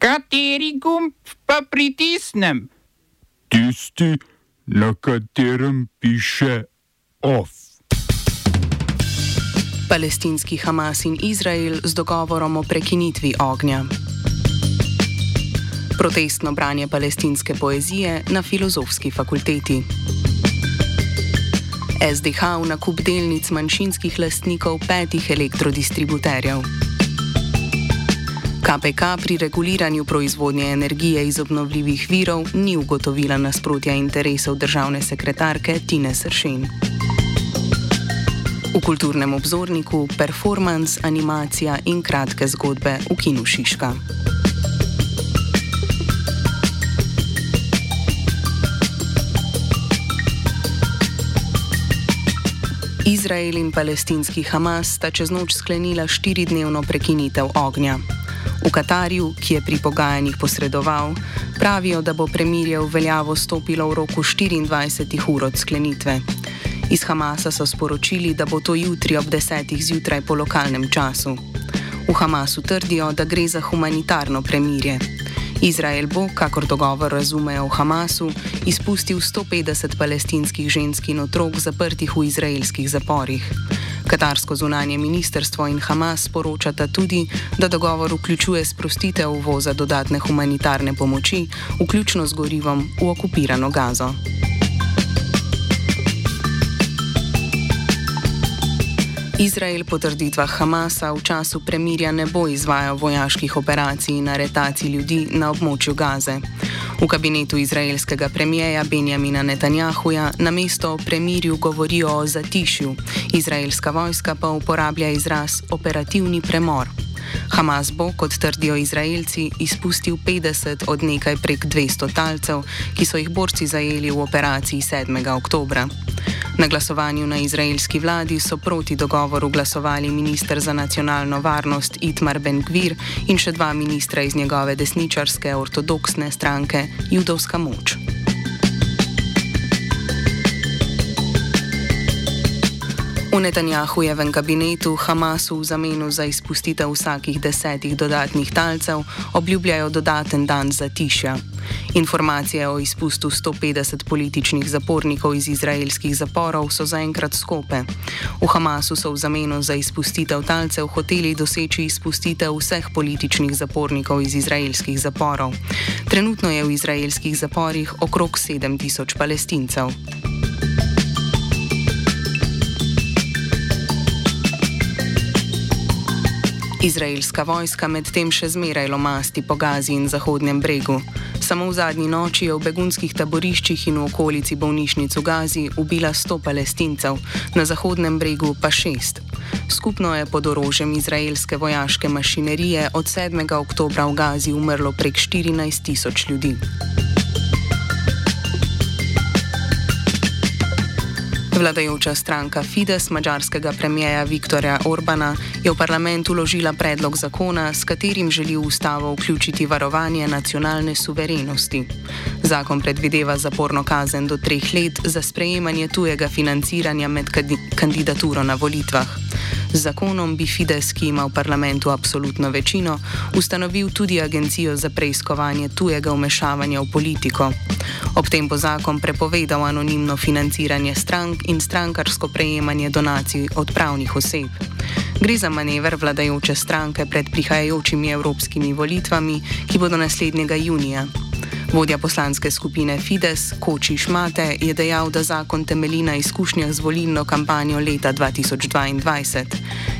Kateri gumb pa pritisnem? Tisti, na katerem piše OF. Palestinski Hamas in Izrael z dogovorom o prekinitvi ognja. Protestno branje palestinske poezije na filozofski fakulteti. SDH v nakup delnic manjšinskih lastnikov petih elektrodistributerjev. KPK pri reguliranju proizvodnje energije iz obnovljivih virov ni ugotovila nasprotja interesov državne sekretarke Tine Sršen. V kulturnem obzorniku performance, animacija in kratke zgodbe v Kinu Šiška. Izrael in palestinski Hamas sta čez noč sklenila štiridnevno prekinitev ognja. V Katarju, ki je pri pogajanjih posredoval, pravijo, da bo premirje v veljavo stopilo v roku 24 ur od sklenitve. Iz Hamasa so sporočili, da bo to jutri ob 10. zjutraj po lokalnem času. V Hamasu trdijo, da gre za humanitarno premirje. Izrael bo, kakor dogovor razumejo v Hamasu, izpustil 150 palestinskih žensk in otrok zaprtih v izraelskih zaporih. Katarsko zunanje ministrstvo in Hamas poročata tudi, da dogovor vključuje sprostitev uvoza dodatne humanitarne pomoči, vključno z gorivom v okupirano gazo. Izrael po trditvah Hamasa v času premirja ne bo izvajal vojaških operacij in aretacij ljudi na območju Gaze. V kabinetu izraelskega premijeja Benjamina Netanjahuja na mesto o premirju govorijo o zatišju, izraelska vojska pa uporablja izraz operativni premor. Hamas bo, kot trdijo Izraelci, izpustil 50 od nekaj prek 200 talcev, ki so jih borci zajeli v operaciji 7. oktobra. Na glasovanju na izraelski vladi so proti dogovoru glasovali ministr za nacionalno varnost Itmar Ben-Gvir in še dva ministra iz njegove desničarske ortodoksne stranke Judovska moč. V Netanjahujevem kabinetu Hamasu v zameno za izpustitev vsakih desetih dodatnih talcev obljubljajo dodaten dan zatišja. Informacije o izpustu 150 političnih zapornikov iz izraelskih zaporov so zaenkrat skope. V Hamasu so v zameno za izpustitev talcev hoteli doseči izpustitev vseh političnih zapornikov iz izraelskih zaporov. Trenutno je v izraelskih zaporih okrog 7000 palestincev. Izraelska vojska medtem še zmeraj lomasti po Gazi in Zahodnem bregu. Samo v zadnji noči je v begunskih taboriščih in v okolici bolnišnic v Gazi ubila 100 palestincev, na Zahodnem bregu pa 6. Skupno je pod orožjem izraelske vojaške mašinerije od 7. oktobra v Gazi umrlo prek 14 tisoč ljudi. Vladajoča stranka Fides mađarskega premijeja Viktorja Orbana je v parlament uložila predlog zakona, s katerim želi v ustavo vključiti varovanje nacionalne suverenosti. Zakon predvideva zaporno kazen do treh let za sprejemanje tujega financiranja med kandidaturo na volitvah. Z zakonom bi Fides, ki ima v parlamentu absolutno večino, ustanovil tudi agencijo za preiskovanje tujega vmešavanja v politiko. Ob tem bo zakon prepovedal anonimno financiranje strank in strankarsko prejemanje donacij od pravnih oseb. Gre za manever vladajoče stranke pred prihajajočimi evropskimi volitvami, ki bodo naslednjega junija. Vodja poslanske skupine Fides, Koči Šmate, je dejal, da zakon temelji na izkušnjah z volilno kampanjo leta 2022.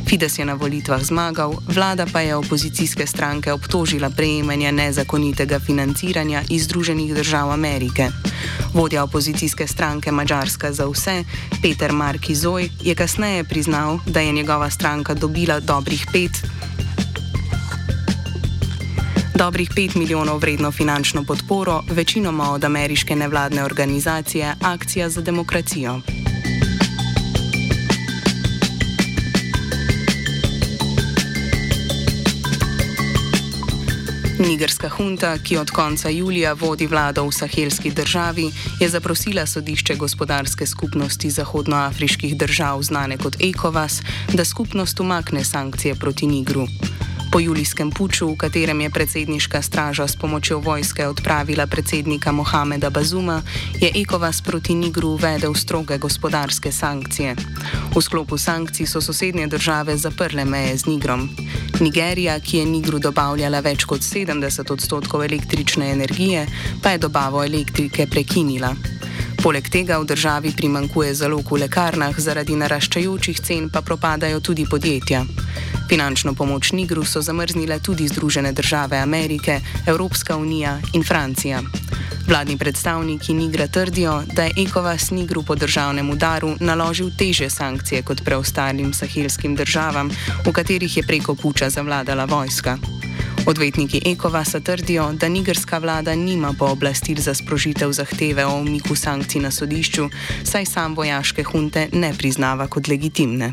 Fides je na volitvah zmagal, vlada pa je opozicijske stranke obtožila prejemanja nezakonitega financiranja iz Združenih držav Amerike. Vodja opozicijske stranke Mačarska za vse, Peter Markizoj, je kasneje priznal, da je njegova stranka dobila dobrih pet dobrih 5 milijonov vredno finančno podporo, večinoma od ameriške nevladne organizacije Akcija za demokracijo. Nigerska hunta, ki od konca julija vodi vlado v sahelski državi, je zaprosila sodišče gospodarske skupnosti zahodnoafriških držav, znane kot ECOWAS, da skupnost umakne sankcije proti Nigru. Po julijskem puču, v katerem je predsedniška straža s pomočjo vojske odpravila predsednika Mohameda Bazuma, je Ekovas proti Nigru uvedel stroge gospodarske sankcije. V sklopu sankcij so sosednje države zaprle meje z Nigrom. Nigerija, ki je Nigru dobavljala več kot 70 odstotkov električne energije, pa je dobavo elektrike prekinila. Poleg tega v državi primankuje zalog v lekarnah, zaradi naraščajočih cen pa propadajo tudi podjetja. Finančno pomoč Nigru so zamrznile tudi Združene države Amerike, Evropska unija in Francija. Vladni predstavniki Nigra trdijo, da je Ekovas Nigru po državnem udaru naložil teže sankcije kot preostalim sahelskim državam, v katerih je preko puča zavladala vojska. Odvetniki Ekovasa trdijo, da nigerska vlada nima pooblastil za sprožitev zahteve o umiku sankcij na sodišču, saj sam vojaške hunte ne priznava kot legitimne.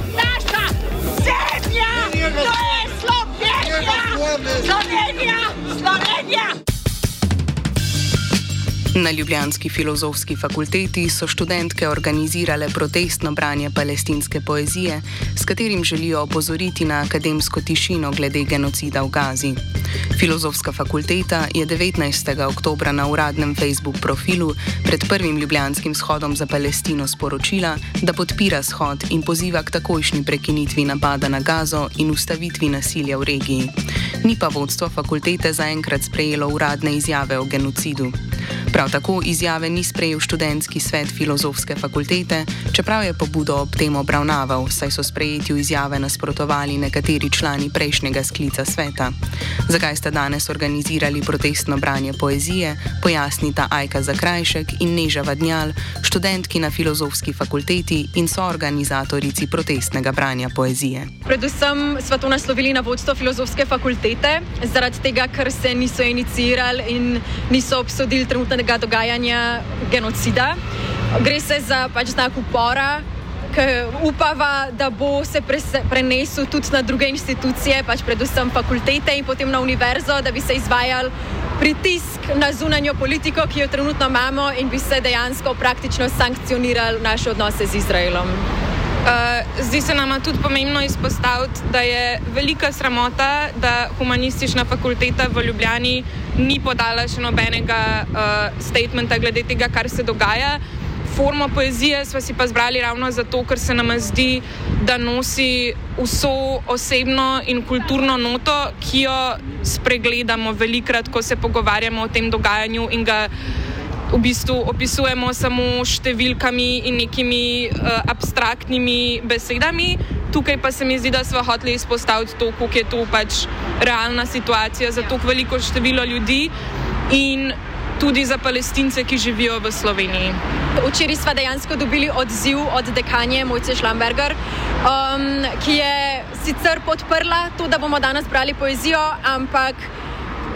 Na Ljubljanski filozofski fakulteti so študentke organizirale protestno branje palestinske poezije, s katerim želijo opozoriti na akademsko tišino glede genocida v Gazi. Filozofska fakulteta je 19. oktober na uradnem Facebook profilu pred prvim ljubljanskim shodom za Palestino sporočila, da podpira shod in poziva k takojšnji prekinitvi napada na Gazo in ustavitvi nasilja v regiji. Ni pa vodstvo fakultete zaenkrat sprejelo uradne izjave o genocidu. Prav tako izjave ni sprejel študentski svet filozofske fakultete, čeprav je pobudo ob tem obravnaval, saj so sprejetju izjave nasprotovali nekateri člani prejšnjega sklica sveta. Zakaj ste danes organizirali protestno branje poezije, pojasnita Ajka Zakrajšek in Neža Vadnjal, študentki na filozofski fakulteti in soorganizatorici protestnega branja poezije. Predvsem smo to naslovili na vodstvo filozofske fakultete, zaradi tega, ker se niso inicirali in niso obsodili trenutnega dogajanja genocida. Gre se za pač znak upora, ki upava, da bo se prenesel tudi na druge institucije, pač predvsem fakultete in potem na univerzo, da bi se izvajal pritisk na zunanjo politiko, ki jo trenutno imamo in bi se dejansko praktično sankcioniral naše odnose z Izraelom. Uh, zdi se nam tudi pomembno izpostaviti, da je velika sramota, da humanistična fakulteta v Ljubljani ni podala še nobenega uh, statementa glede tega, kar se dogaja. Formo poezije smo si pa zbrali ravno zato, ker se nam zdi, da nosi vso osebno in kulturno noto, ki jo spregledamo velikrat, ko se pogovarjamo o tem dogajanju in ga v bistvu opisujemo samo številkami in nekimi uh, abstraktnimi besedami. Tukaj pa se mi zdi, da smo hoteli izpostaviti to, kako je to pač realna situacija za tako veliko število ljudi in tudi za palestince, ki živijo v Sloveniji. Včeraj smo dejansko dobili odziv od dekanje Mojce Šlamberger, um, ki je sicer podprla to, da bomo danes brali poezijo, ampak.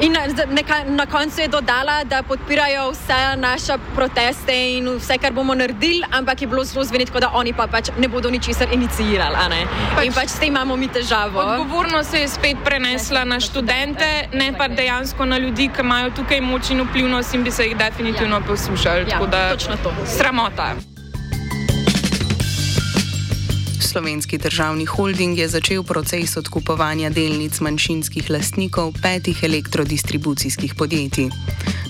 In neka, na koncu je dodala, da podpirajo vse naše proteste in vse, kar bomo naredili, ampak je bilo zelo zveneti, da oni pa pač ne bodo ničesar inicirali. Pač, in pač s tem imamo mi težavo. Odgovornost se je spet prenesla na študente, ne pa dejansko na ljudi, ki imajo tukaj moč in vplivnost in bi se jih definitivno ja. poslušali. Ja, točno to. Sramota. Slovenski državni holding je začel proces odkupovanja delnic manjšinskih lastnikov petih elektrodistribucijskih podjetij.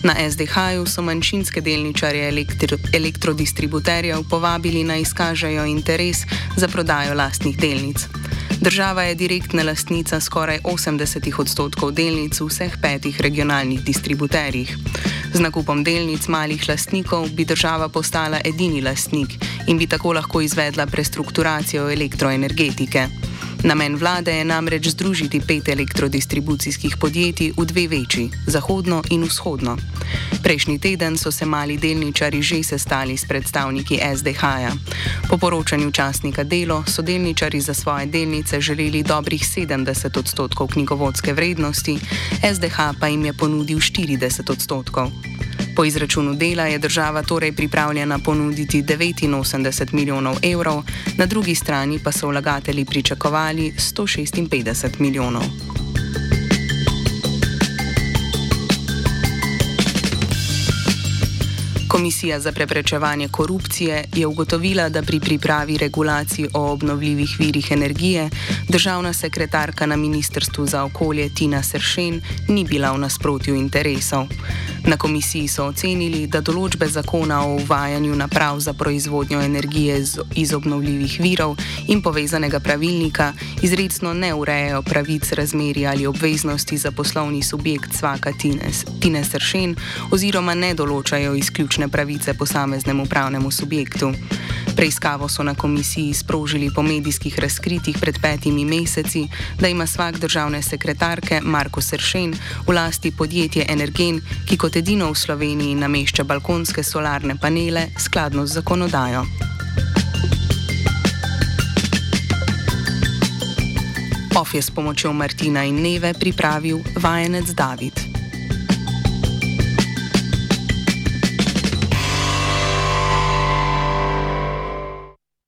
Na SDH-ju so manjšinske delničarje elektro elektrodistributerjev povabili naj izkažejo interes za prodajo lastnih delnic. Država je direktna lastnica skoraj 80 odstotkov delnic v vseh petih regionalnih distributerjih. Z nakupom delnic malih lastnikov bi država postala edini lastnik in bi tako lahko izvedla prestrukturacijo elektroenergetike. Namen vlade je namreč združiti pet elektrodistribucijskih podjetij v dve večji, zahodno in vzhodno. Prejšnji teden so se mali delničari že sestali s predstavniki SDH-ja. Po poročanju časnika Delo so delničari za svoje delnice želeli dobrih 70 odstotkov knjigovodske vrednosti, SDH pa jim je ponudil 40 odstotkov. Po izračunu dela je država torej pripravljena ponuditi 89 milijonov evrov, na drugi strani pa so vlagatelji pričakovali 156 milijonov. Komisija za preprečevanje korupcije je ugotovila, da pri pripravi regulacij o obnovljivih virih energije državna sekretarka na Ministrstvu za okolje Tina Sršen ni bila v nasprotju interesov. Na komisiji so ocenili, da določbe zakona o uvajanju naprav za proizvodnjo energije iz obnovljivih virov in povezanega pravilnika izredno ne urejajo pravic, razmeri ali obveznosti za poslovni subjekt Svaka Tine Sršen oziroma ne določajo izključne pravice posameznemu pravnemu subjektu. Preiskavo so na komisiji sprožili po medijskih razkritjih pred petimi meseci, da ima svak državne sekretarke Marko Sršen v lasti podjetje Energen, ki kot edino v Sloveniji namešča balkonske solarne panele skladno z zakonodajo. Of je s pomočjo Martina in Neve pripravil vajenec David.